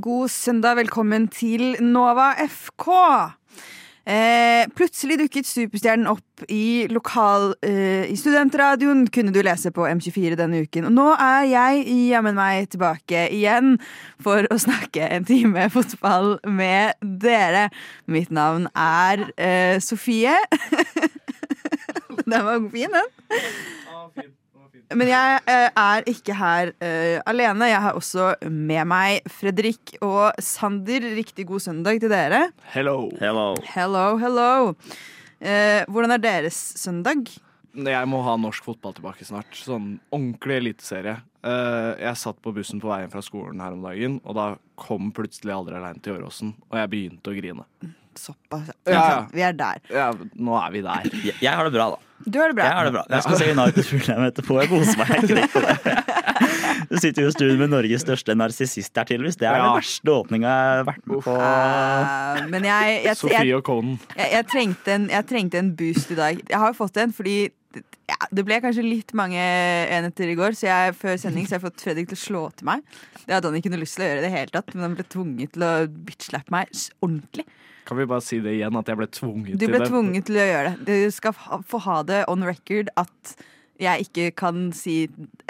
Ja, god søndag. Velkommen til Nova FK. Eh, plutselig dukket Superstjernen opp i lokal eh, I studentradioen, kunne du lese på M24 denne uken. Og nå er jeg jammen meg tilbake igjen for å snakke en time fotball med dere. Mitt navn er eh, Sofie. den var fin, den. Men jeg eh, er ikke her uh, alene. Jeg har også med meg Fredrik og Sander. Riktig god søndag til dere. Hello. Hello. Hello, hello. Uh, hvordan er deres søndag? Jeg må ha norsk fotball tilbake snart. Sånn ordentlig eliteserie. Uh, jeg satt på bussen på veien fra skolen her om dagen, og da kom plutselig Aldri aleine til Åråsen, og jeg begynte å grine. Såpass. Ja, ja. Vi er der. Ja, nå er vi der. Jeg, jeg har det bra, da. Du har det bra. Jeg har det bra. Jeg skal se United Fulham etterpå. Jeg koser meg. Jeg ikke. Du sitter jo i studio med Norges største narsissist her, tydeligvis. Det er Ja. den verste åpninga jeg har vært med på. Uh, men jeg, jeg, jeg, Sofie og Conan. jeg, jeg, trengte en, jeg trengte en boost i dag. Jeg har jo fått en fordi ja, det ble kanskje litt mange enheter i går, så jeg, før sending så har jeg fått Fredrik til å slå til meg. Det hadde han ikke noe lyst til å gjøre i det hele tatt, men han ble tvunget til å bitch-slappe meg ordentlig. Kan vi bare si det igjen, at jeg ble tvunget til det? Du ble tvunget til å gjøre det. Du skal få ha det on record at jeg ikke kan si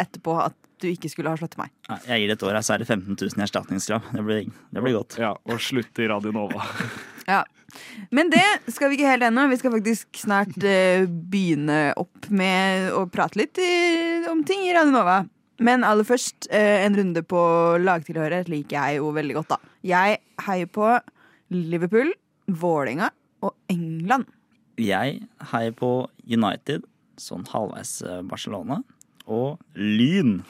etterpå at du ikke skulle ha slått til meg. Ja, Jeg gir det et år, så er det 15 000 i erstatningskrav. Det blir, det blir godt. Ja, Og slutt i Radio Nova. Ja. Men det skal vi ikke helt ennå. Vi skal faktisk snart eh, begynne opp med å prate litt i, om ting i Radio Nova. Men aller først eh, en runde på lagtilhørighet liker jeg jo veldig godt, da. Jeg heier på Liverpool, Vålinga og England. Jeg heier på United, sånn halvveis eh, Barcelona, og Lyn.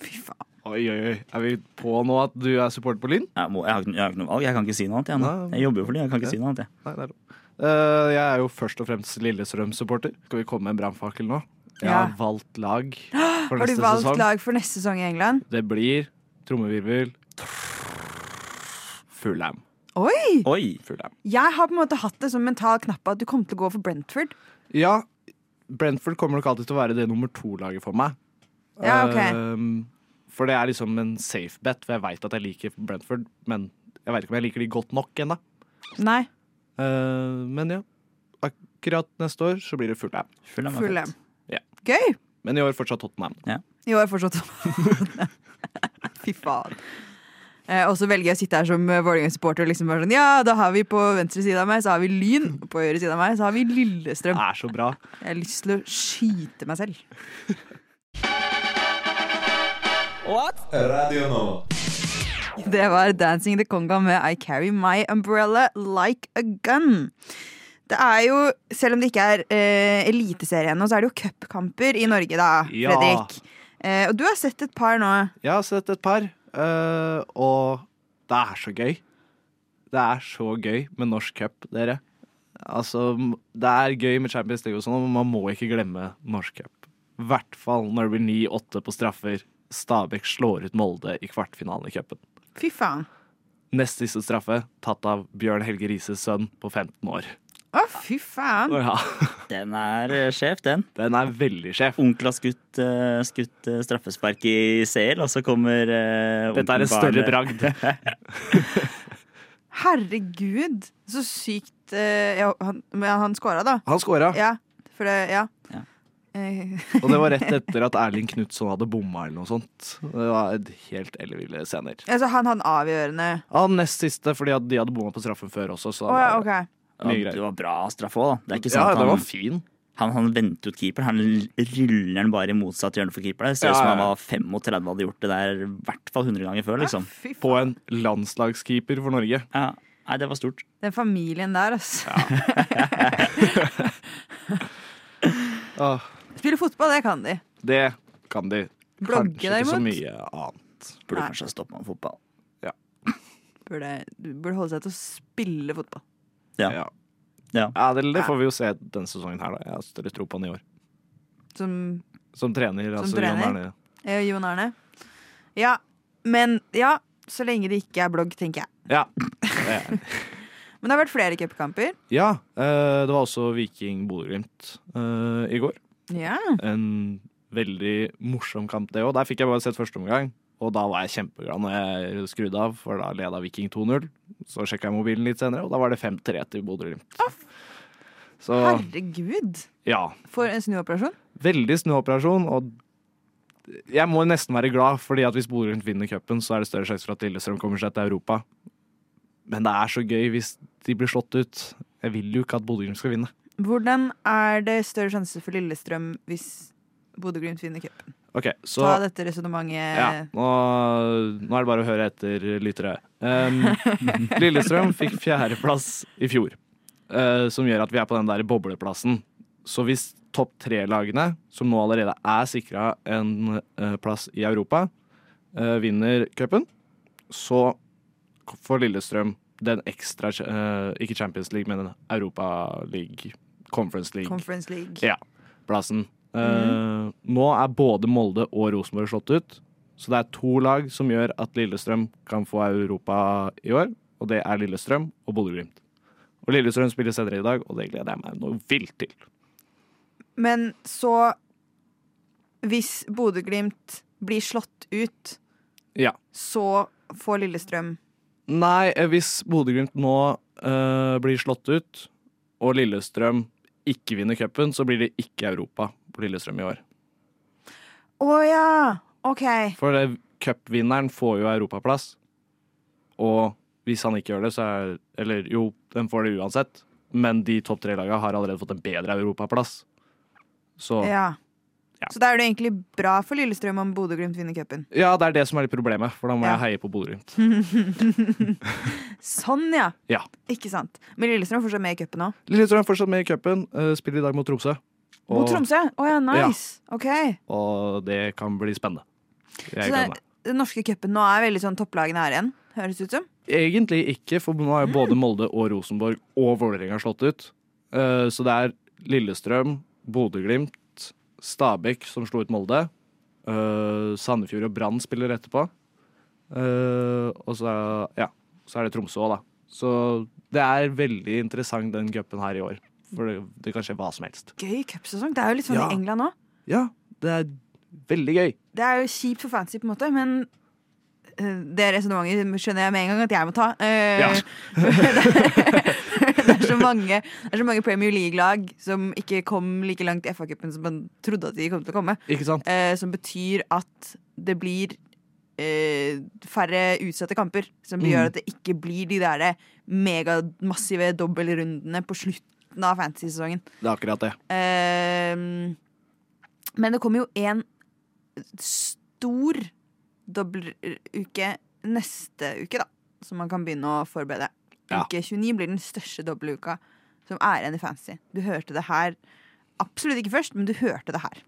Fy faen. Oi, oi, oi. Er vi på nå at du er supporter på Lyn? Jeg, må, jeg, har, jeg har ikke noe valg. Jeg kan ikke si noe annet. Jeg, nå. Nei. jeg jobber jo for Lyn. Jeg kan ikke Nei. si noe annet. Jeg. Nei, det er. Eh, jeg er jo først og fremst Lillestrøm-supporter. Skal vi komme med en brannfakkel nå? Jeg Ja. har valgt lag for Har du valgt sesong. lag for neste sesong i England? Det blir trommevirvel Fulham. Oi! Oi! Fulham. Jeg har på en måte hatt det som mental knapp at du kommer til å gå for Brentford. Ja, Brentford kommer nok alltid til å være det nummer to-laget for meg. Ja, ok. Ehm, for det er liksom en safe bet, for jeg veit at jeg liker Brentford, men jeg veit ikke om jeg liker de godt nok ennå. Nei, Eh, men ja, akkurat neste år så blir det Fulham. Fulham. er Fulham. fett. Ja. Gøy! Men i år fortsatt Tottenham. I år fortsatt. Fy faen. Eh, og så velger jeg å sitte her som eh, Vålerenga-supporter. Liksom bare sånn, ja, da har vi På venstre side av meg så har vi Lyn, og på høyre side av meg så har vi Lillestrøm. Det er så bra. Jeg har lyst til å skyte meg selv. What? Radio nå. Det var Dancing the Conga med I Carry My Umbrella Like a Gun. Det er jo, Selv om det ikke er eh, eliteserie ennå, så er det jo cupkamper i Norge, da, Ja. Fredrik. Eh, og du har sett et par nå. Jeg har sett et par, eh, og det er så gøy. Det er så gøy med norsk cup, dere. Altså, det er gøy med Champions League og sånn, men man må ikke glemme norsk cup. I hvert fall når det blir 9-8 på straffer. Stabæk slår ut Molde i kvartfinalen i cupen. Fy faen. Nest siste straffe tatt av Bjørn Helge Rises sønn på 15 år. Å, fy faen. Ja, Den er eh, sjef, den. den er veldig sjef. Onkel har skutt, eh, skutt eh, straffespark i CL, og så kommer uh, Dette er en større bragd. Herregud, så sykt ja, han, Men han scora, da. Han scora, Ja, for det Ja. Ja. Og det var rett etter at Erling Knutson hadde bomma eller noe sånt. Det var et helt elleville scener. altså, han hadde avgjørende Ja, nest siste, fordi de hadde bomma på straffen før også. Så oh, ja, OK. Mye Ja, greier. det var bra straff òg, da. Det er ikke ja, det at den var han, fin. han, han venter ut keeper. Han ruller den bare i motsatt hjørne for keeper. Det ser ut Ja, som ja, han var 35 og hadde gjort det der i hvert fall 100 ganger før, liksom. På en landslagskeeper for Norge. Ja. Nei, det var stort. Den familien der, altså. Ja. Spille fotball, det kan de. det kan de. Blogge, Kanskje ikke så mye annet. Burde Nei. kanskje stoppe med fotball. Burde, du burde holde seg til å spille fotball. Ja. Ja. Ja. Ja, det, det får vi jo se denne sesongen her, da. Jeg har større tro på han i år. Som Som trener. altså trener? Jon Arne. eh, Jon Arne. Ja, men ja, så lenge det ikke er blogg, tenker jeg. Ja. Men det har vært flere cupkamper. ja eh, det var også Viking Bodø-Glimt eh, i går. Ja. En veldig morsom kamp, det òg. Der fikk jeg bare sett første omgang. Og da var jeg kjempeglad når jeg skrudde av, for da leda Viking 2-0. Så sjekka jeg mobilen litt senere, og da var det 5-3 til Bodø-Glimt. Herregud, ja. for en snuoperasjon. Veldig snuoperasjon, og jeg må nesten være glad, fordi at hvis Bodø-Glimt vinner cupen, så er det større sjanse for at Lillestrøm kommer seg til Europa. Men det er så gøy hvis de blir slått ut. Jeg vil jo ikke at Bodø-Glimt skal vinne. Hvordan er det større sjanse for Lillestrøm hvis Bodø-Glimt vinner cupen? Ok, så Ta dette resonnementet Ja, nå, nå er det bare å høre etter, lyttere. Um, Lillestrøm fikk fjerdeplass i fjor, uh, som gjør at vi er på den der bobleplassen. Så hvis topp tre-lagene, som nå allerede er sikra en uh, plass i Europa, uh, vinner cupen, så får Lillestrøm den ekstra Ikke Champions League, men Europa League, Conference League Conference League. Ja. plassen. Eh, nå er både Molde og Rosenborg slått ut. Så det er to lag som gjør at Lillestrøm kan få Europa i år. Og det er Lillestrøm og Bodø-Glimt. Og Lillestrøm spiller senere i dag, og det gleder jeg meg noe vilt til. Men så Hvis Bodø-Glimt blir slått ut, Ja. så får Lillestrøm Nei, eh, hvis Bodø-Glimt nå øh, blir slått ut, og Lillestrøm ikke vinner cupen, så blir det ikke Europa på Lillestrøm i år. Å ja! OK. For cupvinneren får jo europaplass. Og hvis han ikke gjør det, så er Eller jo, den får det uansett. Men de topp tre-laga har allerede fått en bedre europaplass. Så ja. Ja. Ja. Så da er det egentlig bra for Lillestrøm om Bodø-Glimt vinner cupen. det er det som er litt problemet, for da må Ja. jeg heie på Bodø-Glimt. Sånn, ja. Ja. Ikke sant. Men Lillestrøm er fortsatt med i cupen nå. Lillestrøm er fortsatt med i cupen. eh, spiller i dag mot Tromsø. Mot Tromsø? Å ja, nice. OK. og det kan bli spennende. Jeg så det, den norske cupen nå er veldig sånn topplagene her igjen, høres det ut som. Egentlig ikke, for nå er både Molde og Rosenborg og Vålerenga slått ut. Eh, Så det er Lillestrøm, Bodø-Glimt, Stabæk som slo ut Molde. Eh, Sandefjord og Brann spiller etterpå. Eh, og så, ja, så er det Tromsø òg, da. Så det er veldig interessant den cupen her i år. For det, det kan skje hva som helst. Gøy cupsesong. Det er jo litt sånn Ja. i England òg. Ja, det er veldig gøy. Det er jo kjipt for fancy, på en måte, men eh, det resonnementet skjønner jeg med en gang at jeg må ta. Uh, Ja. det, er så mange, det er så mange Premier League-lag som ikke kom like langt i FA-cupen som man trodde at de kom til å komme. Eh, som betyr at det blir eh, færre utsatte kamper. Som gjør at det ikke blir de der megamassive dobbeltrundene på slutten av fantasy-sesongen. Det er akkurat det. Eh, men det kommer jo en stor dobbeltuke neste uke, da. Som man kan begynne å forberede. Ja. Uke 29 blir den største dobbeltuka som er igjen i fantasy. Du hørte det her absolutt ikke først, men du hørte det her.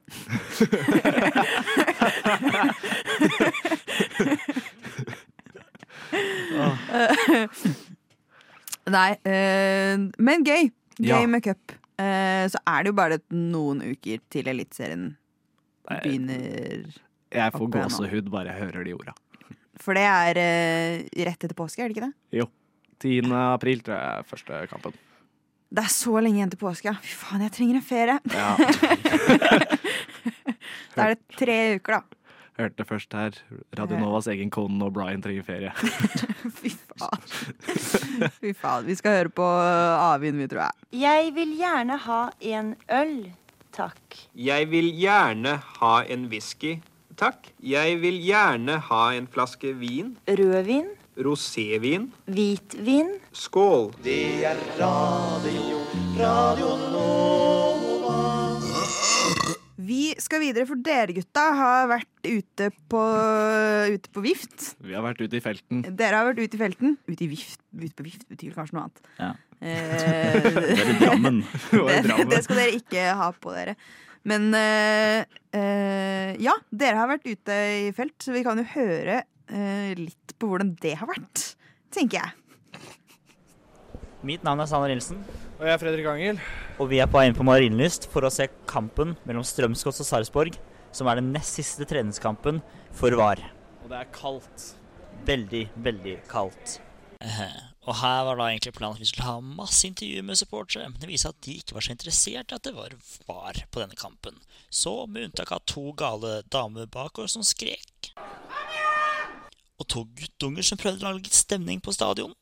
Nei, eh, men gøy. Gøy Ja. med cup. Eh, så er det jo bare noen uker til Eliteserien begynner. Jeg får gåsehud bare jeg hører de orda. For det er eh, rett etter påske, er det ikke det? Jo. 10. april tror jeg er første kampen. Det er så lenge igjen til påske. Fy faen, jeg trenger en ferie. Ja. Da er det tre uker, da. Hørte det først her. Radionovas egen Conan O'Brien trenger ferie. Fy faen. Fy faen. Vi skal høre på Avin, vi, tror jeg. Jeg vil gjerne ha en øl, takk. Jeg vil gjerne ha en whisky, takk. Jeg vil gjerne ha en flaske vin. Rødvin, Rosévin. hvitvin, Skål. Vi skal videre, for dere gutta har vært ute på, ute på vift. Vi har vært ute i felten. Dere har vært ute i felten. Ute i vift, ute på vift betyr kanskje noe annet. Ja. Eh, Det det, det skal dere ikke ha på dere. Men eh, eh, ja, dere har vært ute i felt, så vi kan jo høre eh, litt på hvordan det har vært, tenker jeg. Mitt navn er Sander Nilsen, Og jeg er Fredrik Angel. og vi er på vei inn på Marienlyst for å se kampen mellom Strømsgodt og Sarpsborg, som er den nest siste treningskampen for VAR. Og det er kaldt. Veldig, veldig kaldt. Og her var da egentlig planen at vi skulle ha masse intervjuer med supportere, men det viser at de ikke var så interessert i at det var VAR på denne kampen. Så med unntak av to gale damer bak oss som skrek. og to guttunger som prøvde å lage litt stemning på stadion.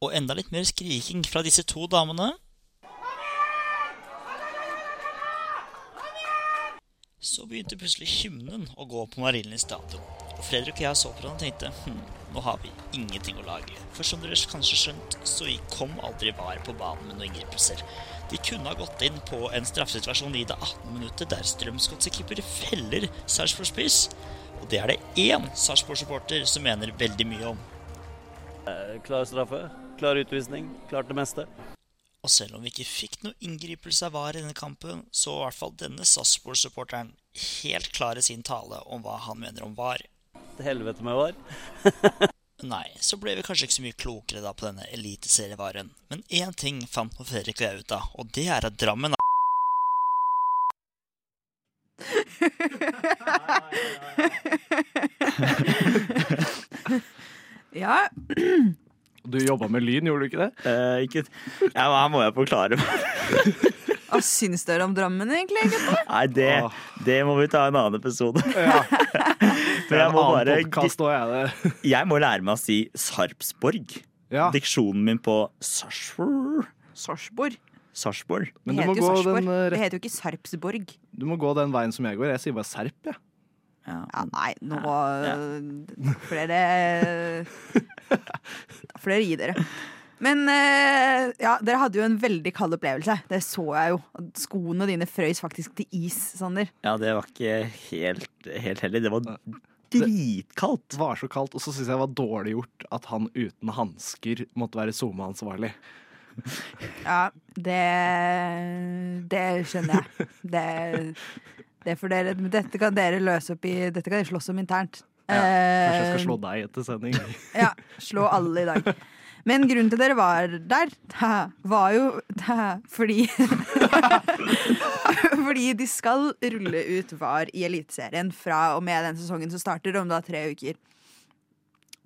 Og enda litt mer skriking fra disse to damene. Så begynte plutselig hymnen å gå på Marienlyst stadion. Og Fredrik og jeg så på den og tenkte hm, nå har vi ingenting å lage. For som dere kanskje skjønt, så kom aldri VAR på banen med noen inngripelser. De kunne ha gått inn på en straffesituasjon i det 18. minuttet der Strømsgodset-keeper feller Sarpsborg Spiss. Og det er det én Sarpsborg-supporter som mener veldig mye om. Klar straffe, klar utvisning, klart det meste. Og selv om vi ikke fikk noe inngripelse av VAR i denne kampen, så var i hvert fall denne Sarpsborg-supporteren helt klar i sin tale om hva han mener om VAR. Til helvete med var. Nei, så ble vi kanskje ikke så mye klokere da på denne eliteserievaren. Men én ting fant nå Fredrik og jeg ut av, og det er at Drammen Ja, Du jobba med lyn, gjorde du ikke det? Eh, ikke, ja, her må jeg forklare meg. hva syns dere om Drammen, egentlig? gutter? Nei, det, det må vi ta en annen episode. Ja. Men jeg må bare jeg det. Jeg må lære meg å si Sarpsborg. Ja, Diksjonen min på Sarpsborg Sarpsborg. Sarpsborg. men Det heter jo gå Sarpsborg. den, eh, Det heter jo ikke Sarpsborg. du må gå den veien som jeg går. Jeg sier bare Serp, jeg. Ja, nei, nå Flere Flere gi dere. Men eh, ja, dere hadde jo en veldig kald opplevelse. Det så jeg jo. Skoene dine frøys faktisk til is, Sander. Ja, det var ikke helt, helt heldig. Det var dritkaldt. Det var så kaldt, og så syns jeg det var dårlig gjort at han uten hansker måtte være SoMe-ansvarlig. Ja, det Det skjønner jeg. Det, det får dere, dette kan dere løse opp i Dette kan dere slåss om internt. Kanskje jeg skal Eh, slå deg etter sending. Ja, slå alle i dag. Men grunnen til dere var der, var jo fordi Fordi de skal rulle ut VAR i Eliteserien fra og med den sesongen som starter om da tre uker.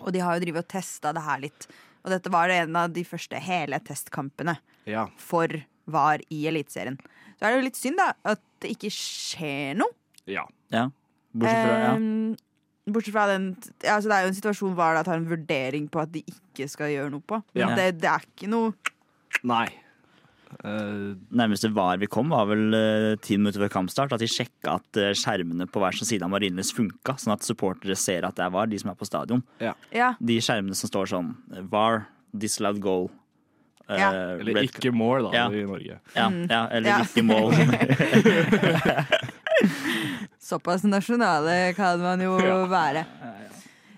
Og de har jo drevet og testa det her litt. Og dette var en av de første hele testkampene Ja. for VAR i Eliteserien. Så er det jo litt synd da at det ikke skjer noe. ja. Ja. Bortsett fra ja. Um, Bortsett fra den ja, altså Det er jo en situasjon hvor det tar en vurdering på at de ikke skal gjøre noe på. Ja. det, det er ikke noe Nei. Uh, Nærmeste var vi kom, var vel eh, ti minutter før kampstart. At de sjekka at uh, skjermene på hver sin side av Marienlyst funka, sånn at supportere ser at det er VAR, de som er på stadion. Ja, De skjermene som står sånn VAR, disallowed goal. Eh, Ja. eller ikke mål, da, Ja. i Norge. Ja, ja, eller Ja. ikke mål. såpass nasjonale kan man jo være.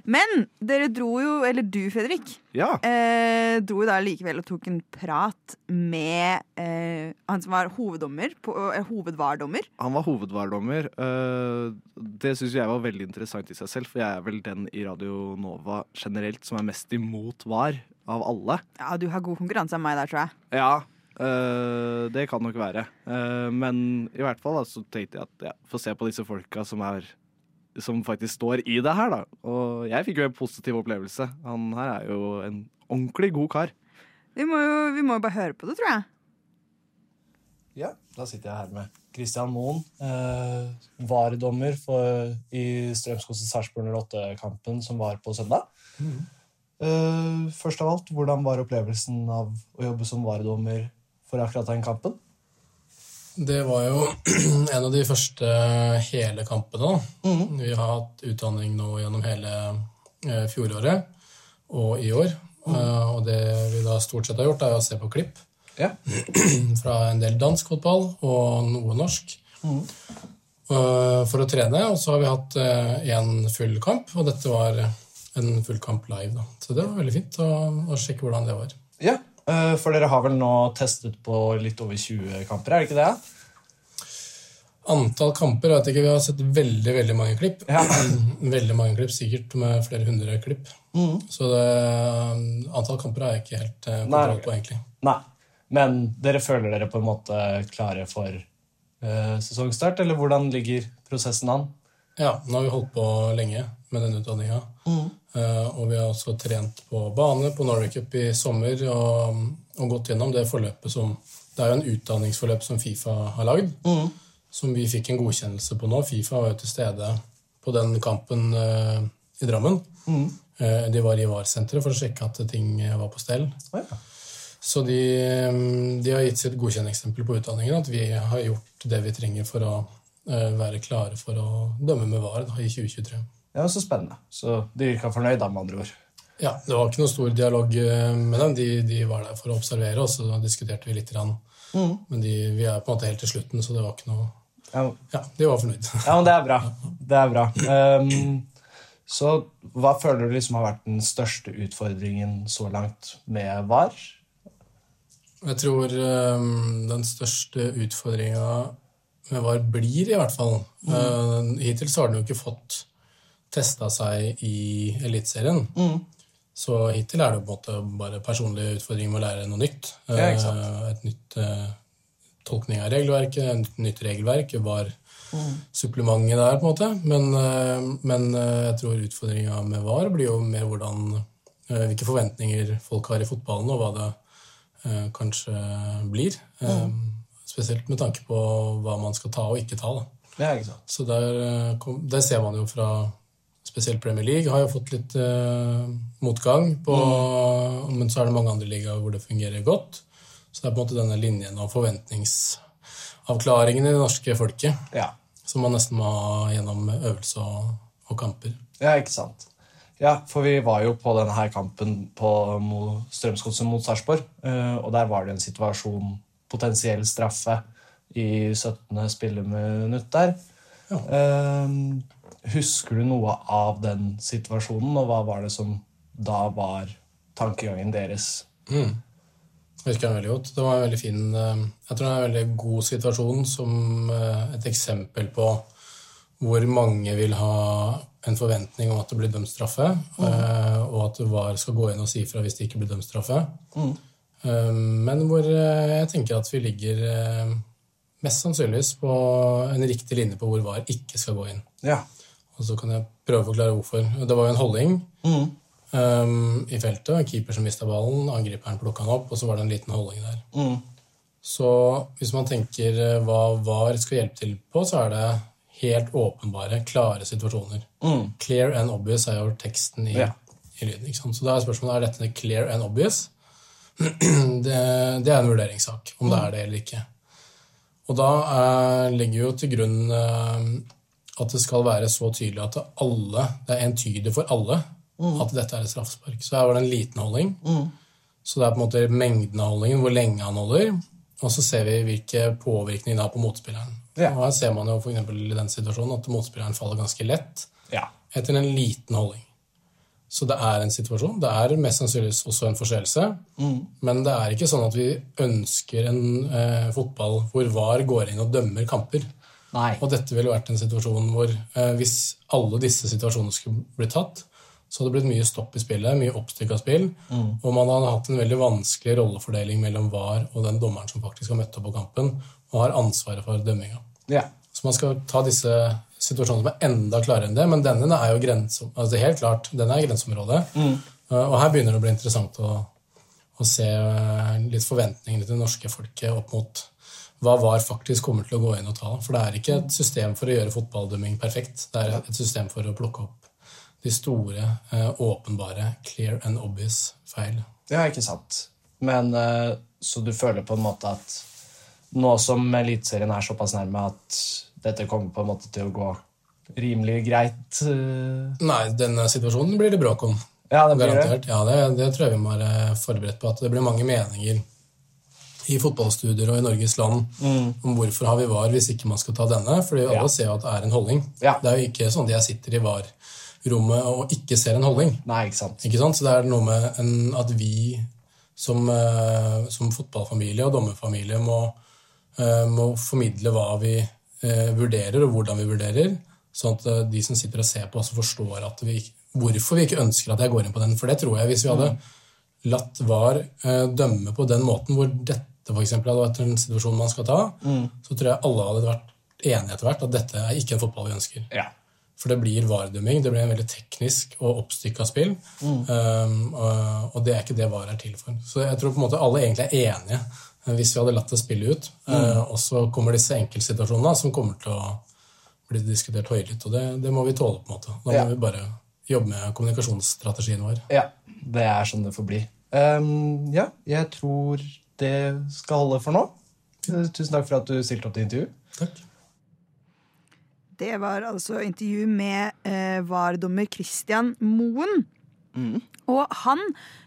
Men dere dro jo, eller du Fredrik, Ja. eh, dro jo da likevel og tok en prat med eh, han som var hoveddommer, på, eh, hovedvardommer. Han var hovedvardommer. Eh, det syns jeg var veldig interessant i seg selv, for jeg er vel den i Radio Nova generelt som er mest imot VAR av alle. Ja, du har god konkurranse av meg der, tror jeg. Ja, øh, det kan nok være. Uh, men i hvert fall da, så tenkte jeg at ja, få se på disse folka som er som faktisk står i det her, da. Og jeg fikk jo en positiv opplevelse. Han her er jo en ordentlig god kar. Vi må jo vi må jo bare høre på det, tror jeg. Ja, da sitter jeg her med Christian Moen, eh, VAR-dommer for- i Strømsgodset Sarpsborg 08-kampen som var på søndag. Eh, først av alt, hvordan var opplevelsen av å jobbe som VAR-dommer for akkurat den kampen? Det var jo en av de første hele kampene. Mm. Vi har hatt utdanning nå gjennom hele eh, fjoråret og i år. Eh, og det vi da stort sett har gjort, er å se på klipp Ja. fra en del dansk fotball og noe norsk. eh, for å trene. Og så har vi hatt én full kamp, og dette var en full kamp live. da. Så det var veldig fint å, å sjekke hvordan det var. Ja, eh, for dere har vel nå testet på litt over 20 kamper, er det ikke det? Antall kamper jeg vet ikke, Vi har sett veldig veldig mange klipp. Ja. Veldig mange klipp, Sikkert med flere hundre klipp. Så det, antall kamper har jeg ikke helt eh, kontroll på, egentlig. Nei. Men dere føler dere på en måte klare for uh, sesongstart, eller hvordan ligger prosessen an? Ja, Nå har vi holdt på lenge med denne utdanninga. og vi har også trent på bane på Norway Cup i sommer og, og gått gjennom det forløpet som Det er jo en utdanningsforløp som Fifa har lagd. som vi fikk en godkjennelse på nå. Fifa var jo til stede på den kampen uh, i Drammen. Eh, de var i VAR-senteret for å sjekke at ting var på stell. Oh, ja. Så de, mm, de har gitt sitt godkjenningsstempel på utdanningen, at vi har gjort det vi trenger for å være klare for å dømme med VAR da, i 2023. Ja, Så spennende. Så de virka fornøyde, med andre ord. Ja, Det var ikke noe stor dialog eh, med dem. De, de var der for å observere, og så diskuterte vi litt. Mm. Men de, vi er på en måte helt til slutten, så det var ikke noe Ja, Ja, de var fornøyd. ja men det er bra. Det er bra. Um, så hva føler du liksom har vært den største utfordringen så langt med VAR? Jeg tror um, den største utfordringa VAR blir, i hvert fall eh, Hittil så har den jo ikke fått testa seg i Eliteserien. Så hittil er det på en måte bare personlige utfordringer med å lære noe nytt. Ja. Eh, Et nytt eh, tolkning av regelverket, et nytt regelverk. var supplementet der, på en måte. Men, men jeg tror utfordringa med VAR blir jo mer hvordan hvilke forventninger folk har i fotballen, og hva det eh, kanskje blir. Eh, Spesielt med tanke på hva man skal ta og ikke ta. Ja, ikke sant? Så der, eh, der ser man jo fra Spesielt Premier League har jo fått litt eh, motgang, på, men så er det mange andre ligaer hvor det fungerer godt. Så det er på en måte denne linjen og forventningsavklaringen i det norske folket Ja. som man nesten må ha gjennom øvelse og, og kamper. ja, ikke sant? Ja, for vi var jo på denne her kampen på Strømsgodset mot Sarpsborg, eh, og der var det en situasjon, potensiell straffe, i 17. spilleminutt der. Ja. Eh, Husker du noe av den situasjonen, og hva var det som da var tankegangen deres? Jeg husker den veldig godt. Det var en veldig fin eh, Jeg tror det er en veldig god situasjon som eh, et eksempel på hvor mange vil ha en forventning om at det blir dømt straffe, mm. og at VAR skal gå inn og si fra hvis det ikke blir dømt straffe. Eh, Men hvor eh, jeg tenker at vi ligger eh, mest sannsynligvis på en riktig linje på hvor VAR ikke skal gå inn. Ja. Og så kan jeg prøve å forklare hvorfor. Det var jo en holding um, i feltet. En keeper som mista ballen, angriperen plukka den opp, og så var det en liten holding der. Så hvis man tenker eh, hva VAR skal hjelpe til på, så er det helt åpenbare, klare situasjoner. Clear and obvious er jo teksten i, Ja. i lyden. Så da er spørsmålet er dette clear and obvious. det, det er en vurderingssak, om det er det eller ikke. Og da eh, vi jo til grunn eh, at det skal være så tydelig at det, alle, det er entydig for alle at dette er et straffespark. Så her var det en liten holding. Så det er på en måte mengden av holdningen, hvor lenge han holder. Og så ser vi hvilke påvirkninger det har på motspilleren. Ja. Og her ser man jo for i den situasjonen at motspilleren faller ganske lett Ja. etter en liten holding. Så det er en situasjon. Det er mest sannsynligvis også en forseelse. Men det er ikke sånn at vi ønsker en eh, fotball hvor VAR går inn og dømmer kamper. Nei. Og dette ville vært en situasjon hvor eh, hvis alle disse situasjonene skulle bli tatt, så hadde det blitt mye stopp i spillet, mye oppstykka spill, og man hadde hatt en veldig vanskelig rollefordeling mellom VAR og den dommeren som faktisk har møtt opp på kampen og har ansvaret for dømminga. Yeah. Så man skal ta disse situasjonene som er enda klarere enn det, men denne er jo grense, altså helt klart, denne er grenseområdet. Mm. Og her begynner det å bli interessant å, å se uh, litt forventningene til det norske folket opp mot hva VAR faktisk kommer til å gå inn og ta. For det er ikke et system for å gjøre fotballdømming perfekt. Det er et system for å plukke opp de store, uh, åpenbare, clear and obvious feil. Ja, ikke sant. Men eh, så du føler på en måte at nå som Eliteserien er såpass nærme at dette kommer på en måte til å gå rimelig greit eh, Nei, denne situasjonen blir det bråk om. Ja, det blir det. Ja, det, det tror jeg vi må være forberedt på. At det blir mange meninger i fotballstudier og i Norges land om hvorfor har vi VAR hvis ikke man skal ta denne. Fordi alle Ja. ser jo at det er en holdning. Ja. Det er jo ikke sånn at jeg sitter i VAR-rommet og ikke ser en holdning. Nei, ikke sant. Ikke sant? Så det er noe med en, at vi som, eh, som fotballfamilie og dommerfamilie må, eh, må formidle hva vi vurderer, og hvordan vi vurderer, sånn at eh, de som sitter og ser på, også forstår at vi, hvorfor vi ikke ønsker at jeg går inn på den. For det tror jeg, hvis vi hadde latt VAR eh, dømme på den måten hvor dette eksempel, hadde vært en situasjon man skal ta, så tror jeg alle hadde vært enige etter hvert at dette er ikke en fotball vi ønsker. Ja. For det blir VAR-dømming. Det blir en veldig teknisk og oppstykka spill. Um, og, og det er ikke det VAR er til for. Så jeg tror på en måte alle egentlig er enige eh, hvis vi hadde latt det spille ut. Mm. og så kommer disse enkeltsituasjonene som kommer til å bli diskutert høylytt. Og det, det må vi tåle, på en måte. Da må Ja. vi bare jobbe med kommunikasjonsstrategien vår. Ja, det er sånn det får bli. Um, ja, jeg tror det skal holde for nå. Eh, Tusen takk for at du stilte opp til intervju. Takk. Det var altså intervju med eh, VAR-dommer Christian Moen. Og han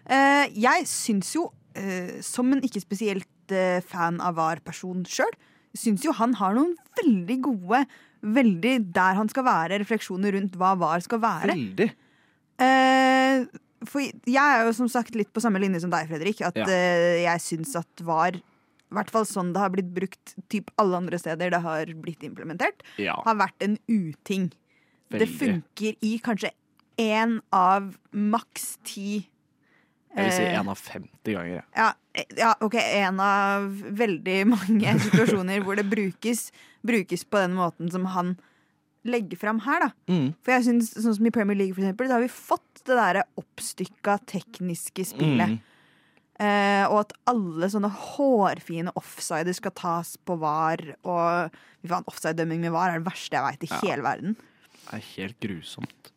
eh, Jeg syns jo, eh, som en ikke spesielt eh, fan av VAR-person sjøl, syns jo han har noen veldig gode, veldig der han skal være, refleksjoner rundt hva VAR skal være. Veldig. Eh, for jeg er jo som sagt litt på samme linje som deg, Fredrik. At Ja. eh, jeg syns at VAR, i hvert fall sånn det har blitt brukt typ alle andre steder det har blitt implementert, Ja. har vært en uting. Det funker i kanskje én av maks ti Jeg vil si eh, én av 50 ganger. ja, eh, ja, ok, en av veldig mange situasjoner hvor det brukes, brukes på den måten som han legger fram her, da. Mm. For jeg synes, sånn som i Premier League, for eksempel, da har vi fått det derre oppstykka tekniske spillet. Mm. Eh, og at alle sånne hårfine offsider skal tas på VAR. Og offside-dømming med VAR er det verste jeg veit i Ja. hele verden. Det er helt grusomt.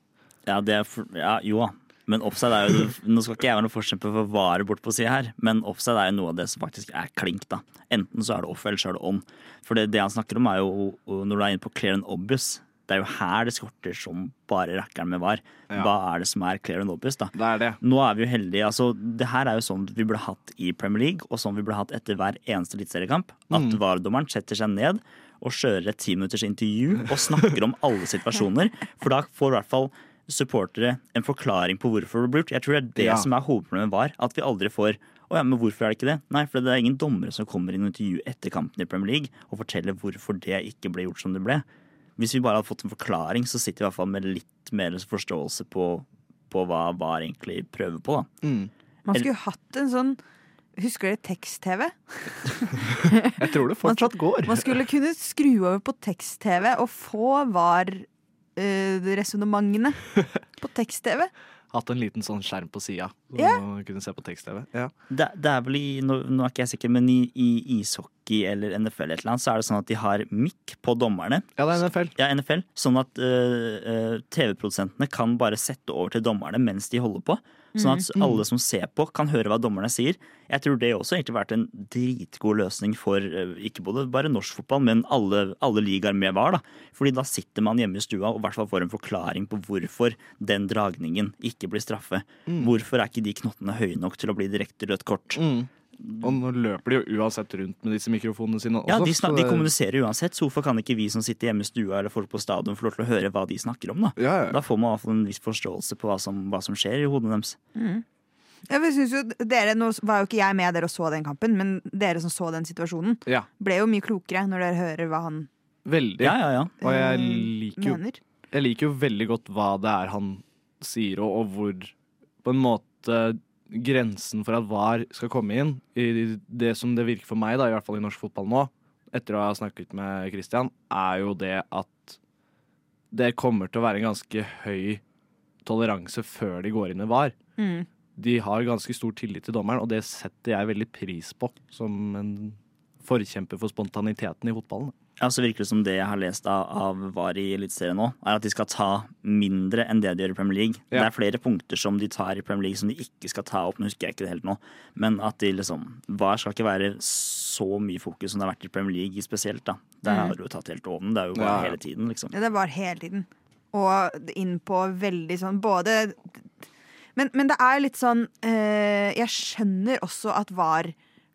Ja, det er for, ja, jo da. Men offside er jo Nå skal ikke jeg være noen forkjemper for vare bort på sida her, men offside er jo noe av det som faktisk er klink, da. Enten så er det off, eller så er det on. For det, det han snakker om, er jo når du er inne på clear and obvious. Det er jo her det skorter som bare rakkeren med var. Ja. Hva er det som er clear and obvious, da? Det er det. Nå er vi jo heldige. altså Det her er jo sånn vi burde hatt i Premier League, og sånn vi burde hatt etter hver eneste eliteseriekamp. At Mm. VAR-dommeren setter seg ned og kjører et ti minutters intervju og snakker om alle situasjoner. For da får i hvert fall supportere en forklaring på hvorfor det ble gjort. Jeg tror det er det Ja. som er hovedproblemet VAR. At vi aldri får å ja, men hvorfor er det ikke det? Nei, for det er ingen dommere som kommer i en intervju etter kampen i Premier League og forteller hvorfor det ikke ble gjort som det ble. Hvis vi bare hadde fått en forklaring, så sitter vi i hvert fall med litt mer forståelse på, på hva VAR egentlig prøver på. da. Mm. Man skulle jo hatt en sånn Husker dere tekst-TV? Jeg tror det fortsatt går. Man skulle kunne skru over på tekst-TV og få VAR-resonnementene på tekst-TV. Hatt en liten sånn skjerm på sida, så Ja. kunne se på tekst-TV. Ja. Det, det er vel i, nå, nå er ikke jeg sikker, men i, i ishockey eller NFL eller et eller annet, så er det sånn at de har mikk på dommerne. ja, det er NFL. Ja, NFL. Sånn at øh, TV-produsentene kan bare sette over til dommerne mens de holder på. Sånn at alle som ser på, kan høre hva dommerne sier. Jeg tror det også egentlig har vært en dritgod løsning for øh, ikke både bare norsk fotball, men alle, alle ligaer med VAR. da. Fordi da sitter man hjemme i stua og i hvert fall får en forklaring på hvorfor den dragningen ikke blir straffe. Hvorfor er ikke de knottene høye nok til å bli direkte rødt kort? Mm. Og nå løper de jo uansett rundt med disse mikrofonene sine også. Ja, de, så snak, de kommuniserer uansett, så hvorfor kan ikke vi som sitter hjemme i stua eller folk på stadion få lov til å høre hva de snakker om? Da Ja, ja. Da får man i hvert fall en viss forståelse på hva som, hva som skjer i hodene deres. Ja, for jeg synes jo dere, Nå var jo ikke jeg med dere og så den kampen, men dere som så den situasjonen, ja. ble jo mye klokere når dere hører hva han Veldig. Ja, ja, ja. Og jeg eh, liker jo mener. Jeg liker jo veldig godt hva det er han sier, og, og hvor på en måte grensen for at VAR skal komme inn, i det som det virker for meg, da, i hvert fall i norsk fotball nå, etter å ha snakket med Christian, er jo det at det kommer til å være en ganske høy toleranse før de går inn i VAR. Mm. De har ganske stor tillit til dommeren, og det setter jeg veldig pris på som en forkjemper for spontaniteten i fotballen. Ja, så virker det som det jeg har lest av, av VAR i Eliteserien nå, er at de skal ta mindre enn det de gjør i Premier League. Det er flere punkter som de tar i Premier League som de ikke skal ta opp. Nå husker jeg ikke det helt nå, men at de liksom VAR skal ikke være så mye fokus som det har vært i Premier League spesielt. da. Der har du jo tatt helt over. Det er jo bare Ja, ja. hele tiden, liksom. Ja, det var hele tiden. Og inn på veldig sånn både Men, men det er litt sånn eh, Jeg skjønner også at VAR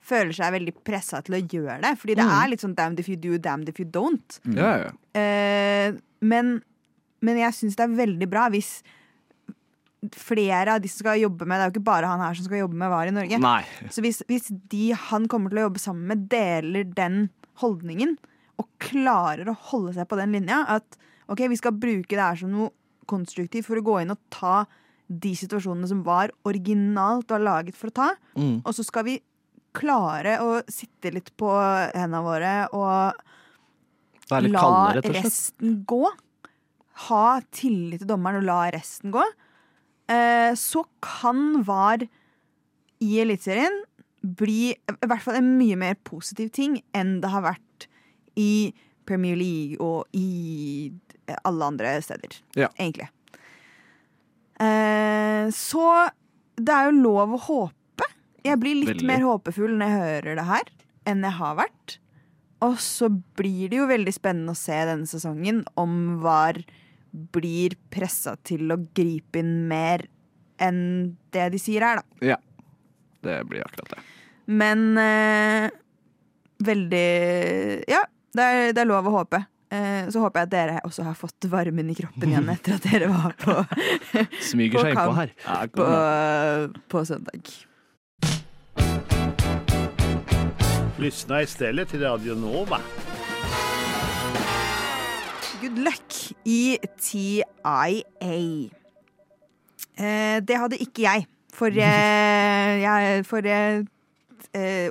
føler seg veldig pressa til å gjøre det. Fordi det er litt sånn damned if you do, damned if you don't. Ja, ja. Eh, men, men jeg syns det er veldig bra hvis flere av de som skal jobbe med Det er jo ikke bare han her som skal jobbe med VAR i Norge. Nei. Så hvis, hvis de han kommer til å jobbe sammen med, deler den holdningen, og klarer å holde seg på den linja, at ok, vi skal bruke det her som noe konstruktivt for å gå inn og ta de situasjonene som var originalt og laget for å ta, Mm. og så skal vi klare å sitte litt på hendene våre og la kaldere, resten gå. Ha tillit til dommeren og la resten gå. Eh, så kan VAR i Eliteserien bli i hvert fall en mye mer positiv ting enn det har vært i Premier League og i alle andre steder, Ja. egentlig. Eh, så det er jo lov å håpe. Jeg blir litt Veldig. mer håpefull når jeg hører det her, enn jeg har vært. Og så blir det jo veldig spennende å se denne sesongen om VAR blir pressa til å gripe inn mer enn det de sier her, da. Ja. Det blir akkurat det. Men eh, veldig Ja, det er, det er lov å håpe. Eh, så håper jeg at dere også har fått varmen i kroppen igjen etter at dere var på, Smyger På seg innpå her. Ja, på, på søndag. Lyssna istället till Radio Nova. Good luck i TIA. Eh, det hadde ikke jeg. Forrige, jeg, for eh,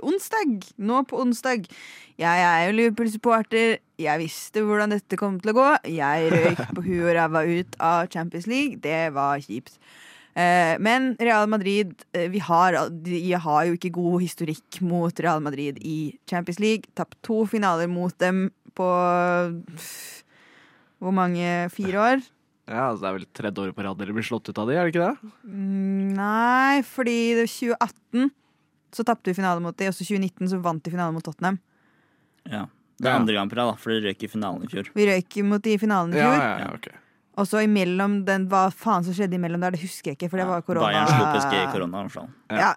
onsdag. Nå på onsdag. Jeg er jo Liverpool-supporter. Jeg visste hvordan dette kom til å gå. Jeg røyk på huet og ræva ut av Champions League. Det var kjipt. Eh, men Real Madrid eh, vi har, de har jo ikke god historikk mot Real Madrid i Champions League. Tapt to finaler mot dem på hvor mange? Fire år? Ja, altså Det er vel tredje året på rad dere blir slått ut av de, er det ikke det? Mm, Nei, fordi det var 2018 så tapte vi finale mot de, og så 2019 så vant de finalen mot Tottenham. Ja. Det er andre gang på rad, da, for dere røyk i finalen i fjor. Vi røyk mot de i finalen i Ja, fjor. ja, ja, ok. Og så imellom den, hva faen som skjedde imellom der, det husker jeg ikke, for det var korona. Bayern slo PSG i korona. Ja. Ja.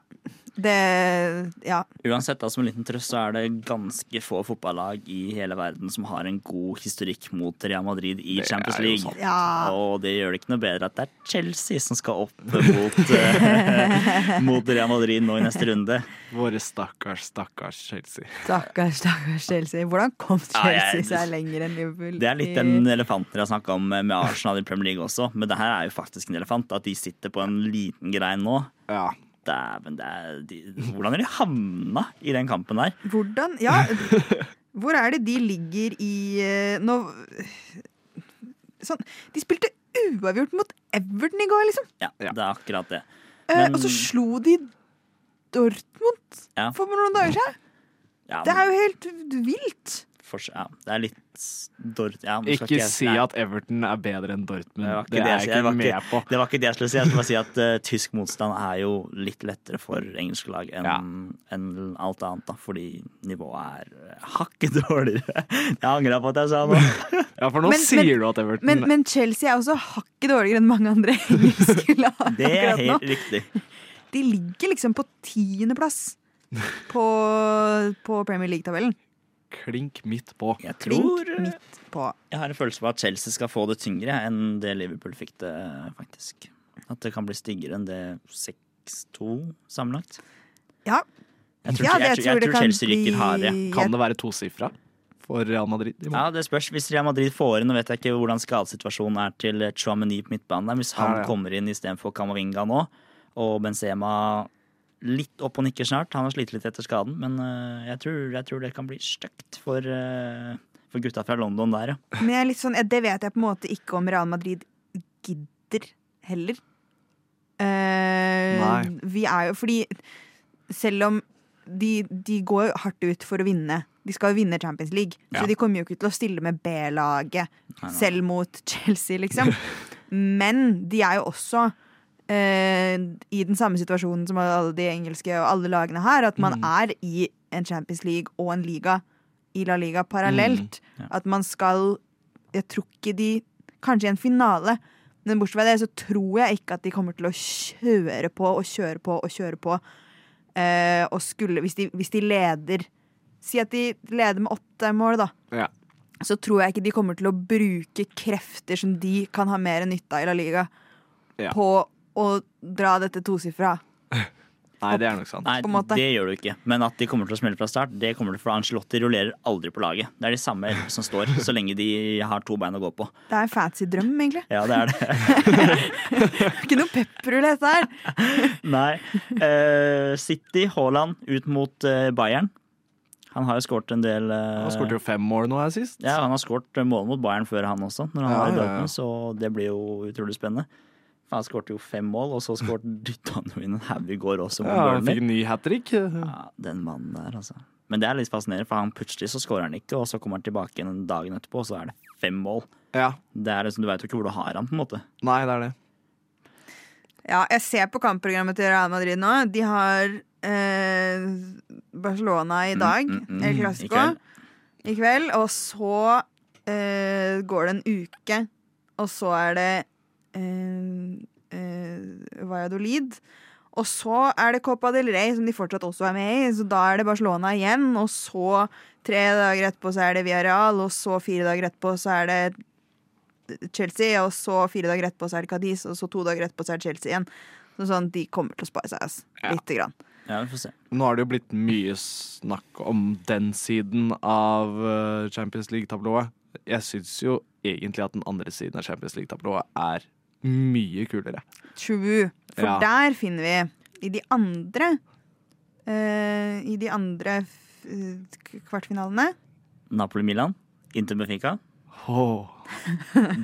Det Ja. Uansett, da, som en liten trøst, så er det ganske få fotballag i hele verden som har en god historikk mot Real Madrid i Det Champions League. Ja. Og det gjør det ikke noe bedre at det er Chelsea som skal opp mot, eh, mot Real Madrid nå i neste runde. Våre stakkars, stakkars Chelsea. Stakkars, stakkars Chelsea. Hvordan kom Chelsea seg lenger enn Liverpool? Det er litt den elefanten dere har snakka om med Arsenal i Premier League også, men det her er jo faktisk en elefant. At de sitter på en liten grein nå. Ja. Dæven, det er de, Hvordan har de havna i den kampen der? Hvordan Ja, hvor er det de ligger i eh, Nå Sånn De spilte uavgjort mot Everton i går, liksom. Ja, det er akkurat det. Eh, Men- og så slo de Dortmund Ja. for noen dager siden. Ja, Det er jo helt vilt. For, ja, det er litt Dort... Ja, Ikke jeg- si nei, at Everton er bedre enn Dortmund. Det ikke Det det er jeg- det ikke ikke- med på. Det var ikke det jeg skulle si. Jeg skulle bare si at uh, tysk motstand er jo litt lettere for engelske lag enn Ja. en alt annet, da, fordi nivået er eh, hakket dårligere. Jeg angrer på at jeg sa noe. Ja, for nå Men- sier men- du at Everton Men, men Chelsea er også hakket dårligere enn mange andre engelske lag Det er helt nå. riktig. De ligger liksom på tiendeplass på, på Premier League-tabellen. Klink midt på. Jeg tror Klink midt på. Jeg har en følelse på at Chelsea skal få det tyngre enn det Liverpool fikk det, faktisk. At det kan bli styggere enn det 6-2 sammenlagt. Ja. Jeg tror, Ja, jeg, jeg, jeg tror kan Chelsea rykker hardere. Kan det være tosifra for Real Madrid? i morgen? Ja, det spørs. Hvis Real Madrid får inn, nå vet jeg ikke hvordan skadesituasjonen er til Chouameni på midtbanen. Hvis han Ja, ja. kommer inn istedenfor Kamavinga nå, og Benzema litt opp og nikker snart Han har slitt litt etter skaden, men eh, jeg, tror, jeg tror det kan bli stygt for, eh, for gutta fra London der, ja. Men jeg er litt sånn, det vet jeg på en måte ikke om Real Madrid gidder heller. Uh, Nei. Vi er jo fordi selv om de, de går hardt ut for å vinne. De skal jo vinne Champions League, Ja. så de kommer jo ikke til å stille med B-laget selv mot Chelsea, liksom. Men de er jo også eh, i den samme situasjonen som alle de engelske og alle lagene her, at man er i en Champions League og en liga i La Liga parallelt. ja. At man skal Jeg tror ikke de Kanskje i en finale, men bortsett fra det så tror jeg ikke at de kommer til å kjøre på og kjøre på og kjøre på. Eh, og skulle hvis de, hvis de leder Si at de leder med åtte mål, da Ja. så tror jeg ikke de kommer til å bruke krefter som de kan ha mer nytte av i La Liga, Ja. på å dra dette tosifra. Nei, det er nok sant. Nei, det gjør du ikke. Men at de kommer til å smelle fra start, det kommer til for Angelotti rullerer aldri på laget. Det er de samme som står, så lenge de har to bein å gå på. Det er en fancy drøm, egentlig. Ja, det er det. Ikke noe pepperrull, dette her. Nei. Uh, City, Haaland ut mot uh, Bayern. Han har jo skåret en del uh, Han skåret jo fem mål nå her sist. Ja, han har skåret mål mot Bayern før han også, når han Ja, var i ja, ja. Så det blir jo utrolig spennende. Han skårte jo fem mål, og så skårte dytta han jo inn en haug i går også. Ja, han fikk ny hat trick. Ja, den mannen der, altså. Men det er litt fascinerende, for han plutselig så skårer han ikke, og så kommer han tilbake igjen dagen etterpå, og så er det fem mål. Ja. Det er liksom, Du veit jo ikke hvor du har han, på en måte. Nei, det er det. Ja, jeg ser på kampprogrammet til Real Madrid nå. De har eh, Barcelona i dag, Mm, mm, mm. El I kveld. i kveld. Og så eh, går det en uke, og så er det Valladolid. Og så er det Copa del Rey, som de fortsatt også er med i. Så da er det Barcelona igjen. Og så tre dager etterpå så er det Villarreal, og så fire dager etterpå så er det Chelsea, og så fire dager etterpå så er det Cadiz, og så to dager etterpå så er det Chelsea igjen. Så sånn, De kommer til å spare seg ass. Ja. lite grann. Ja, vi får se. Nå har det jo blitt mye snakk om den siden av eh, Champions League-tablået. Jeg syns jo egentlig at den andre siden av Champions League-tablået er mye kulere. True. For Ja. der finner vi i de andre uh, I de andre eh, kvartfinalene Napoli-Milan, Inter Benfica. Åh.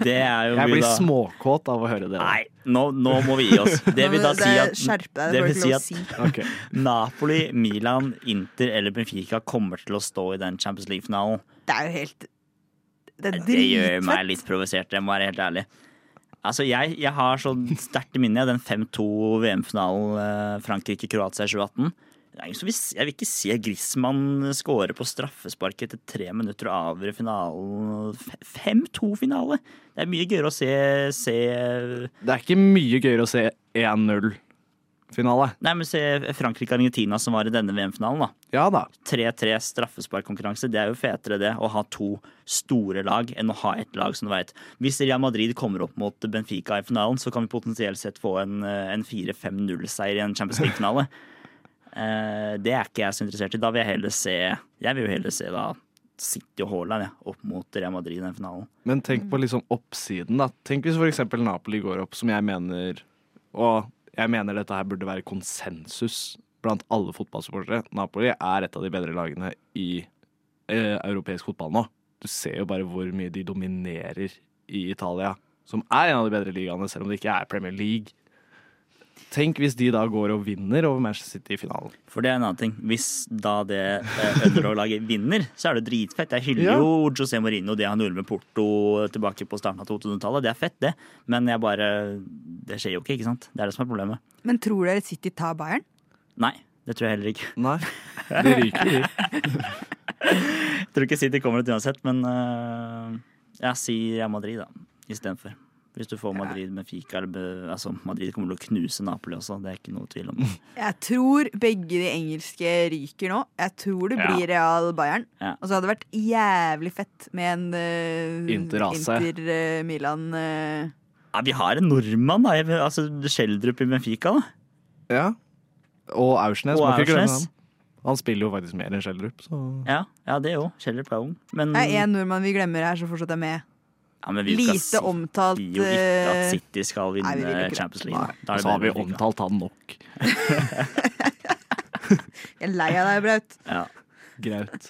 Det er jo Jeg blir da småkåt av å høre det. Nei, nå, nå må vi gi oss. Det vil da si at Skjerp deg, det det vil si at okay. Napoli, Milan, Inter eller Benfica kommer til å stå i den Champions League-finalen. Det er jo helt Det er Det gjør meg litt provosert, jeg må være helt ærlig. Altså, jeg, jeg har så sterkt i minne den 5-2 VM-finalen eh, Frankrike-Kroatia i 2018. Det er ingen som vil, s- jeg vil ikke se Griezmann skåre på straffespark etter tre minutter og avgjøre finalen. 5-2-finale! Det er mye gøyere å se, se Det er ikke mye gøyere å se 1-0-finale. Nei, men se Frankrike-Argentina som var i denne VM-finalen, da. Ja da. 3-3 straffesparkkonkurranse. Det er jo fetere det å ha to store lag enn å ha ett lag som du vet. Hvis Real Madrid kommer opp mot Benfica i finalen, så kan vi potensielt sett få en, en 4-5-0-seier i en Champions League-finale. Eh, det er ikke jeg så interessert i. Da vil jeg heller se Jeg vil jo heller se da City og Haaland ja, opp mot Real Madrid i den finalen. Men tenk på liksom oppsiden, da. Tenk hvis eksempel Napoli går opp, som jeg mener Og jeg mener dette her burde være konsensus blant alle fotballsupportere. Napoli er et av de bedre lagene i eh, europeisk fotball nå. Du ser jo bare hvor mye de dominerer i Italia, som er en av de bedre ligaene, selv om det ikke er Premier League. Tenk hvis de da går og vinner over Manchester City i finalen. For det er en annen ting. Hvis da det eh, underdog-laget vinner, så er det dritfett. Jeg hyller Ja. jo José Mourinho, det han gjorde med Porto tilbake på starten av 2000-tallet. Det er fett, det. Men jeg bare Det skjer jo ikke, ikke sant? Det er det som er problemet. Men tror dere City tar Bayern? Nei, det tror jeg heller ikke. Nei, det ryker de. Jeg tror ikke City kommer dit uansett, men uh, jeg sier Real Madrid, da, istedenfor. Hvis du får Madrid med fika eller Altså, Madrid kommer til å knuse Napoli også, det er ikke noe tvil om. Jeg tror begge de engelske ryker nå. Jeg tror det Ja. blir Real Bayern. Ja. Og så hadde det vært jævlig fett med en uh, Inter AC. Inter uh. Milan eh. Ja, vi har en nordmann, da. Altså Schjelderup i Benfica, da. Ja. Og Aursnes. Og Aursnes. han. Han spiller jo faktisk mer enn Schjelderup, så Ja, ja det òg. Schjelderup er ung. Men, Det er én nordmann vi glemmer her, som fortsatt er med. Ja, men vi Lite skal, omtalt sier jo ikke at eh, City skal vinne Nei, vi. Champions League. Da så har vi omtalt han nok. Jeg er lei av deg, Braut. Ja. Graut.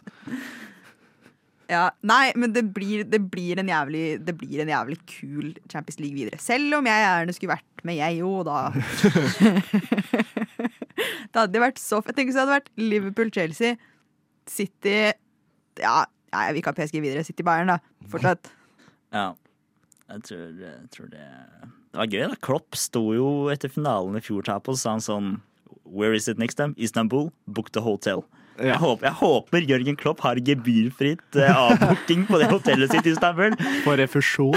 Ja, nei, men det blir, det, blir en jævlig, det blir en jævlig kul Champions League videre. Selv om jeg gjerne skulle vært med, jeg jo, da. det hadde vært så fett. Tenk hvis det hadde vært Liverpool-Chelsea, City Ja, ja, jeg vil ikke ha PSG videre. City-Bayern, da. Fortsatt. Ja. Jeg tror, jeg tror det Det var gøy, da. Klopp sto jo etter finalen i fjor ta og sa han sånn Where is it next time? Istanbul. Book the hotel. Jeg, håper, jeg håper Jørgen Klopp har gebyrfritt eh, avbooking på det hotellet sitt i Istanbul. For refusjon.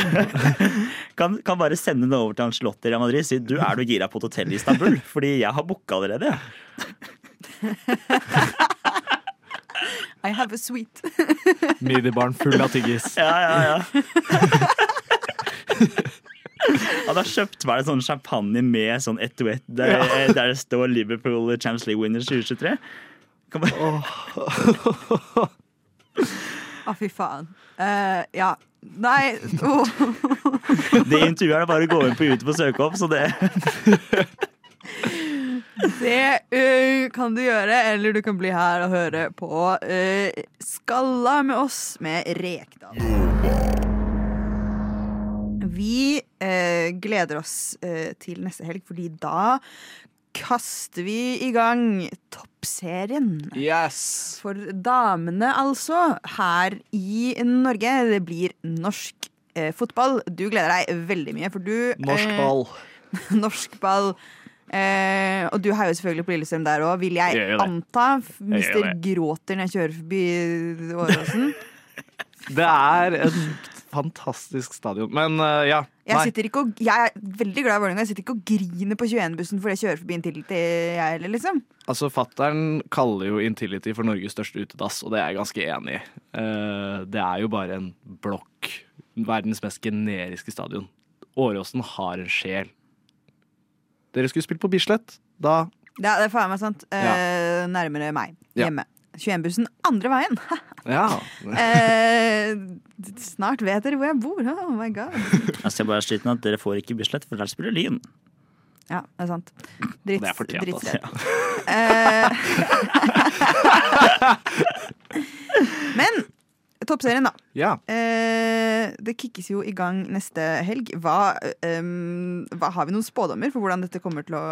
Kan, kan bare sende det over til han Ancelotti i Real Madrid si du er du gira på et hotell i Istanbul. Fordi jeg har booka allerede. I have a sweet. Midibarn full av tyggis. Ja, ja, ja. Han jeg kjøpt meg en sånn champagne med sånn etuett der, der det står Liverpool Champions League Winners 2023. Kan bare, Å, fy faen. Uh, ja. Nei oh. det intervjuet er det bare å gå inn på YouTube og søke opp, så det Det uh, kan du gjøre, eller du kan bli her og høre på uh, Skalla med oss med Rekdal. Vi uh, gleder oss eh, til neste helg, fordi da kaster vi i gang toppserien. Yes! For damene, altså, her i Norge. Det blir norsk eh, fotball. Du gleder deg veldig mye, for du Norsk eh, ball. norsk ball. Eh, og du heier jo selvfølgelig på Lillestrøm der òg, vil jeg, Jeg anta. Mister jeg gråter når jeg kjører forbi Åråsen. Det er et fantastisk stadion. Men uh, ja. Jeg, Nei. sitter ikke og, jeg er veldig glad i Vålerenga. Jeg sitter ikke og griner på 21-bussen fordi jeg kjører forbi Intility, jeg heller, liksom. Altså, Fattern kaller jo Intility for Norges største utedass, og det er jeg ganske enig i. Uh, det er jo bare en blokk. Verdens mest generiske stadion. Åråsen har en sjel. Dere skulle spilt på Bislett. Da Ja, er, det er faen meg sant. Eh, Nærmere meg. Ja. Hjemme. 21-bussen andre veien. Ja. eh, snart vet dere hvor jeg bor. Oh my god. Jeg ser bare sliten at dere får ikke Bislett, for der spiller Lyn. Ja, det er sant. Dritt, Det er fortjent, altså. Eh, Men toppserien, da. Ja. Eh, det kickes jo i gang neste helg. Hva, eh, hva Har vi noen spådommer for hvordan dette kommer til å,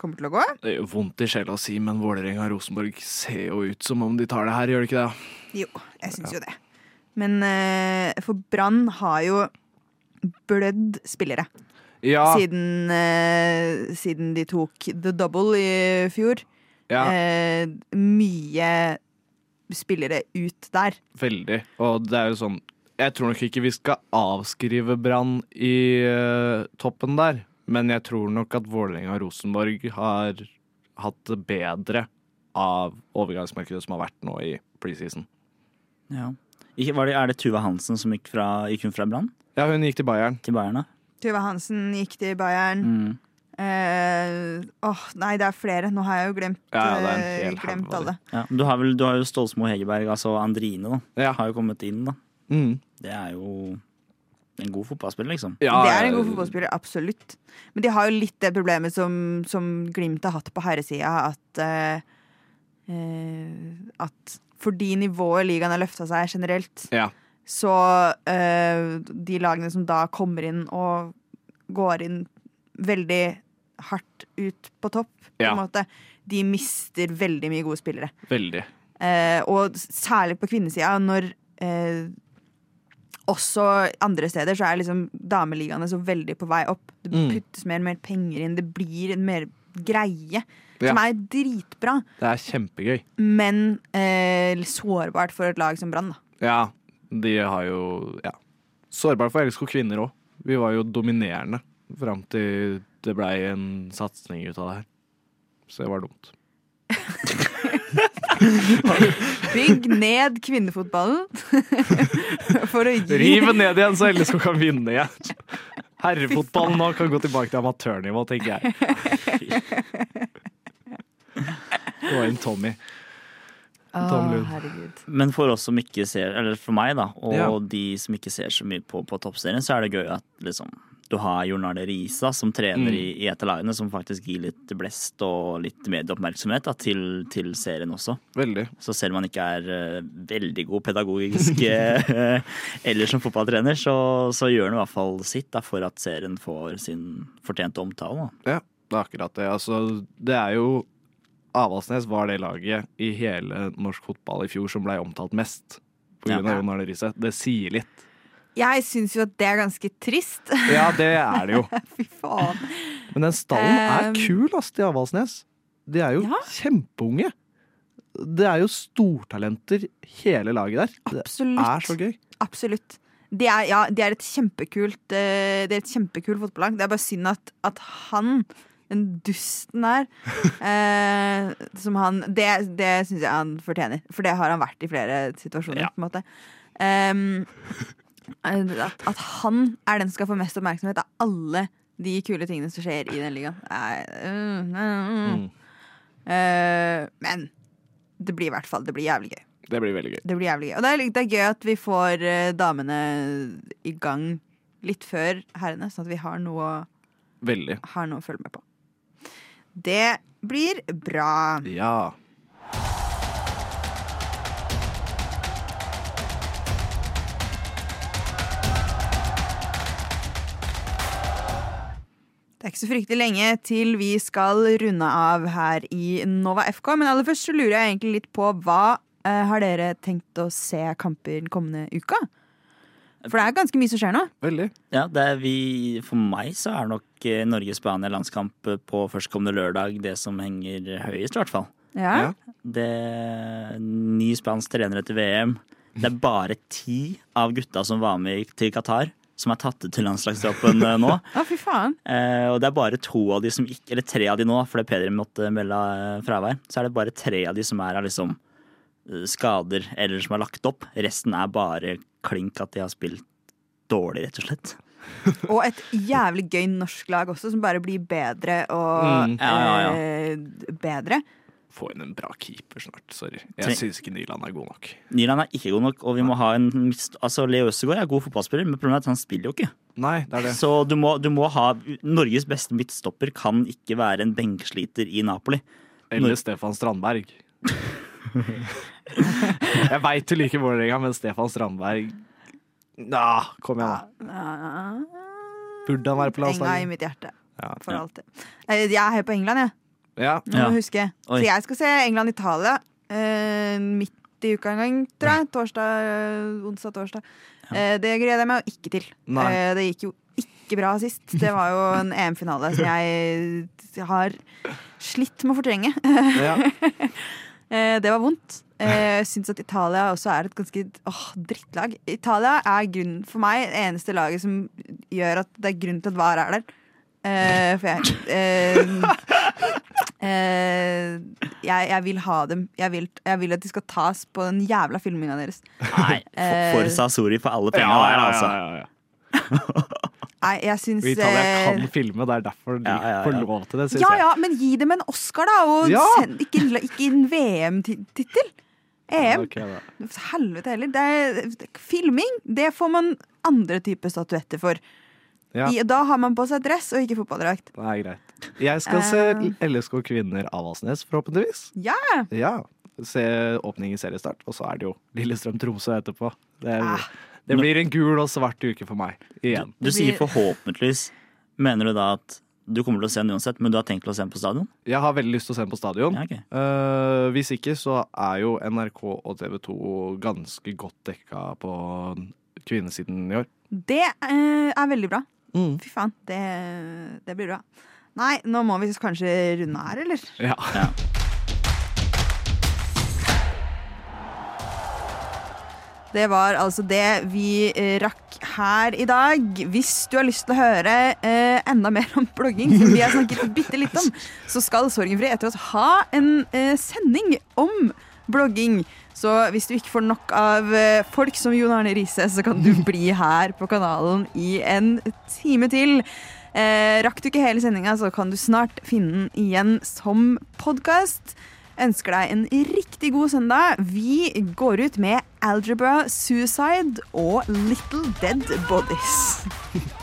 kommer til å gå? Det gjør vondt i sjela å si, men Vålerenga og Rosenborg ser jo ut som om de tar det her, gjør det ikke det? Jo, jeg syns jo det. Men eh, for Brann har jo blødd spillere. Ja. Siden, eh, siden de tok the double i fjor. Ja. Eh, mye spillere ut der. Veldig. Og det er jo sånn Jeg tror nok ikke vi skal avskrive Brann i uh, toppen der, men jeg tror nok at Vålerenga og Rosenborg har hatt det bedre av overgangsmarkedet som har vært nå i preseason. Ja. Ikke, var det, er det Tuva Hansen som gikk, fra, gikk hun fra Brann? Ja, hun gikk til Bayern. Til Bayern, da? Tuva Hansen gikk til Bayern. Mm. Eh, åh, nei, det er flere. Nå har jeg jo glemt, Ja, eh, glemt alle. Ja, du har, vel, du har jo Stålsmo Hegerberg, altså Andrine, da. Har jo kommet inn, da. Mm. Det er jo en god fotballspiller, liksom. det er en god fotballspiller, absolutt. Men de har jo litt det problemet som, som Glimt har hatt på herresida, at uh, uh, At fordi nivået ligaen har løfta seg generelt, Ja. så eh, de lagene som da kommer inn og går inn veldig hardt ut på topp, på Ja. måte, de mister veldig mye gode spillere. Veldig. Eh, og særlig på kvinnesida, når eh, også andre steder så er liksom dameligaene så veldig på vei opp. Det Mm. puttes mer og mer penger inn, det blir en mer greie. Ja. Som er dritbra, Det er kjempegøy. men eh, sårbart for et lag som Brann. da. Ja, de har jo Ja. Sårbart for LSK kvinner òg. Vi var jo dominerende fram til det blei en satsing ut av det her. Så det var dumt. Bygg ned kvinnefotballen for å gi Riv ned igjen, så LSK kan vinne igjen. Herrefotballen nå kan gå tilbake til amatørnivå, tenker jeg. Det var en Tommy. Herregud. Men for oss som ikke ser, eller for meg, da, og Ja. de som ikke ser så mye på, på toppserien, så er det gøy at liksom du har Jon Arne Risa som trener Mm. i, i et av lagene, som faktisk gir litt blest og litt medieoppmerksomhet da, til, til serien også. Veldig. Så selv om han ikke er uh, veldig god pedagogisk eh, eller som fotballtrener, så, så gjør han i hvert fall sitt da, for at serien får sin fortjente omtale. Da. Ja, det er akkurat det. Altså, det er jo Avaldsnes var det laget i hele norsk fotball i fjor som ble omtalt mest. På grunn Ja. av Jon Arne Riise. Det sier litt. Jeg syns jo at det er ganske trist. Ja, det er det jo. Fy faen. Men den stallen er Um, kul, ass, til Avaldsnes. De er jo kjempeunge. Det er jo stortalenter, hele laget der. Absolutt. Det er så gøy. Absolutt. Det er, ja, de er et kjempekult eh, Det er et kjempekult fotballag. Det er bare synd at, at han, den dusten der eh, som han Det, det syns jeg han fortjener. For det har han vært i flere situasjoner. Ja. på en måte um, at, at han er den som skal få mest oppmerksomhet av alle de kule tingene som skjer i den ligaen. Nei, Uh, men det blir i hvert fall Det blir jævlig gøy. Det blir veldig gøy. Det blir jævlig gøy. Og det er, det er gøy at vi får eh, damene i gang litt før herrene, sånn at vi har noe, Veldig. har noe å følge med på. Det blir bra. Ja. Det er ikke så fryktelig lenge til vi skal runde av her i Nova FK. Men aller først så lurer jeg egentlig litt på hva eh, har dere tenkt å se kamper den kommende uka? For det er ganske mye som skjer nå. Veldig. Ja, det er vi, For meg så er nok eh, Norge-Spania landskamp på førstkommende lørdag det som henger høyest, i hvert fall. Ja. Det Ny spansk trener etter VM. Det er bare ti av gutta som var med til Qatar, som er tatt ut til landslagstroppen eh, nå. Å, fy faen. Eh, og det er bare to av de som ikke Eller tre av de nå, fordi Peder måtte melde eh, fravær. Så er det bare tre av de som er av liksom eh, skader eller som er lagt opp. Resten er bare klink at de har spilt dårlig, rett og slett. Og et jævlig gøy norsk lag også, som bare blir bedre og Mm. Ja, ja, ja. eh, bedre. Få inn en bra keeper snart. Sorry. Jeg syns ikke Nyland er god nok. Nyland er ikke god nok, og vi må ha en mist... Altså, Leo Østegård er god fotballspiller, men problemet er at han spiller jo ikke. Nei, det er det. Så du må, du må ha Norges beste midtstopper kan ikke være en benksliter i Napoli. Eller Når- Stefan Strandberg. jeg veit du liker Vålerenga, men Stefan Strandberg Nah, kom igjen, da. Burde han være på Enga i mitt hjerte. Ja. For alltid. Eh, Jeg er på England, jeg. Ja. Nå må du huske. Så jeg skal se England-Italia eh, midt i uka en gang, tror jeg. Torsdag, onsdag-torsdag. Eh, det gleder jeg meg jo ikke til. Eh, det gikk jo ikke bra sist. Det var jo en EM-finale som jeg har slitt med å fortrenge. Ja. Eh, det var vondt. Eh, Jeg syns at Italia også er et ganske åh, drittlag. Italia er grunn, for meg det eneste laget som gjør at det er grunn til at VAR er der. Eh, for jeg, eh, eh, jeg Jeg vil ha dem. Jeg vil, jeg vil at de skal tas på den jævla filminga deres. Nei, for, for, Forza Sori for alle penga ja, der, ja, altså. ja, ja. Nei, jeg syns Italia eh, kan filme, det er derfor de Ja, ja, ja. får lov til det, synes Ja ja, men gi dem en Oscar, da! Og Ja. send, ikke, en- ikke en VM-tittel. EM. Ok, da. Helvete heller. Det er, filming, det får man andre typer statuetter for. Ja. I, da har man på seg dress og ikke fotballdrakt. Det er greit. Jeg skal se Eh. LSK Kvinner Avaldsnes, forhåpentligvis. Ja! Ja. Se åpning i seriestart, og så er det jo Lillestrøm-Tromsø etterpå. Det, er, Ah. Det blir en gul og svart uke for meg. Igjen. Du sier forhåpentligvis. Mener du da at du kommer til å se den uansett, men du har tenkt til å se den på stadion? Jeg har veldig lyst til å se den på stadion. Ja, okay. uh, hvis ikke, så er jo NRK og TV 2 ganske godt dekka på kvinnesiden i år. Det uh, er veldig bra. Mm. Fy faen, det, det blir bra. Nei, nå må vi kanskje runde her, eller? Ja. Det var altså det vi eh, rakk her i dag. Hvis du har lyst til å høre eh, enda mer om blogging, som vi har snakket bitte litt om, så skal Sorgenfri etter oss ha en eh, sending om blogging. Så hvis du ikke får nok av eh, folk som Jon Arne Riise, så kan du bli her på kanalen i en time til. Eh, rakk du ikke hele sendinga, så kan du snart finne den igjen som podkast. Ønsker deg en riktig god søndag. Vi går ut med Algebra Suicide og Little Dead Bodies.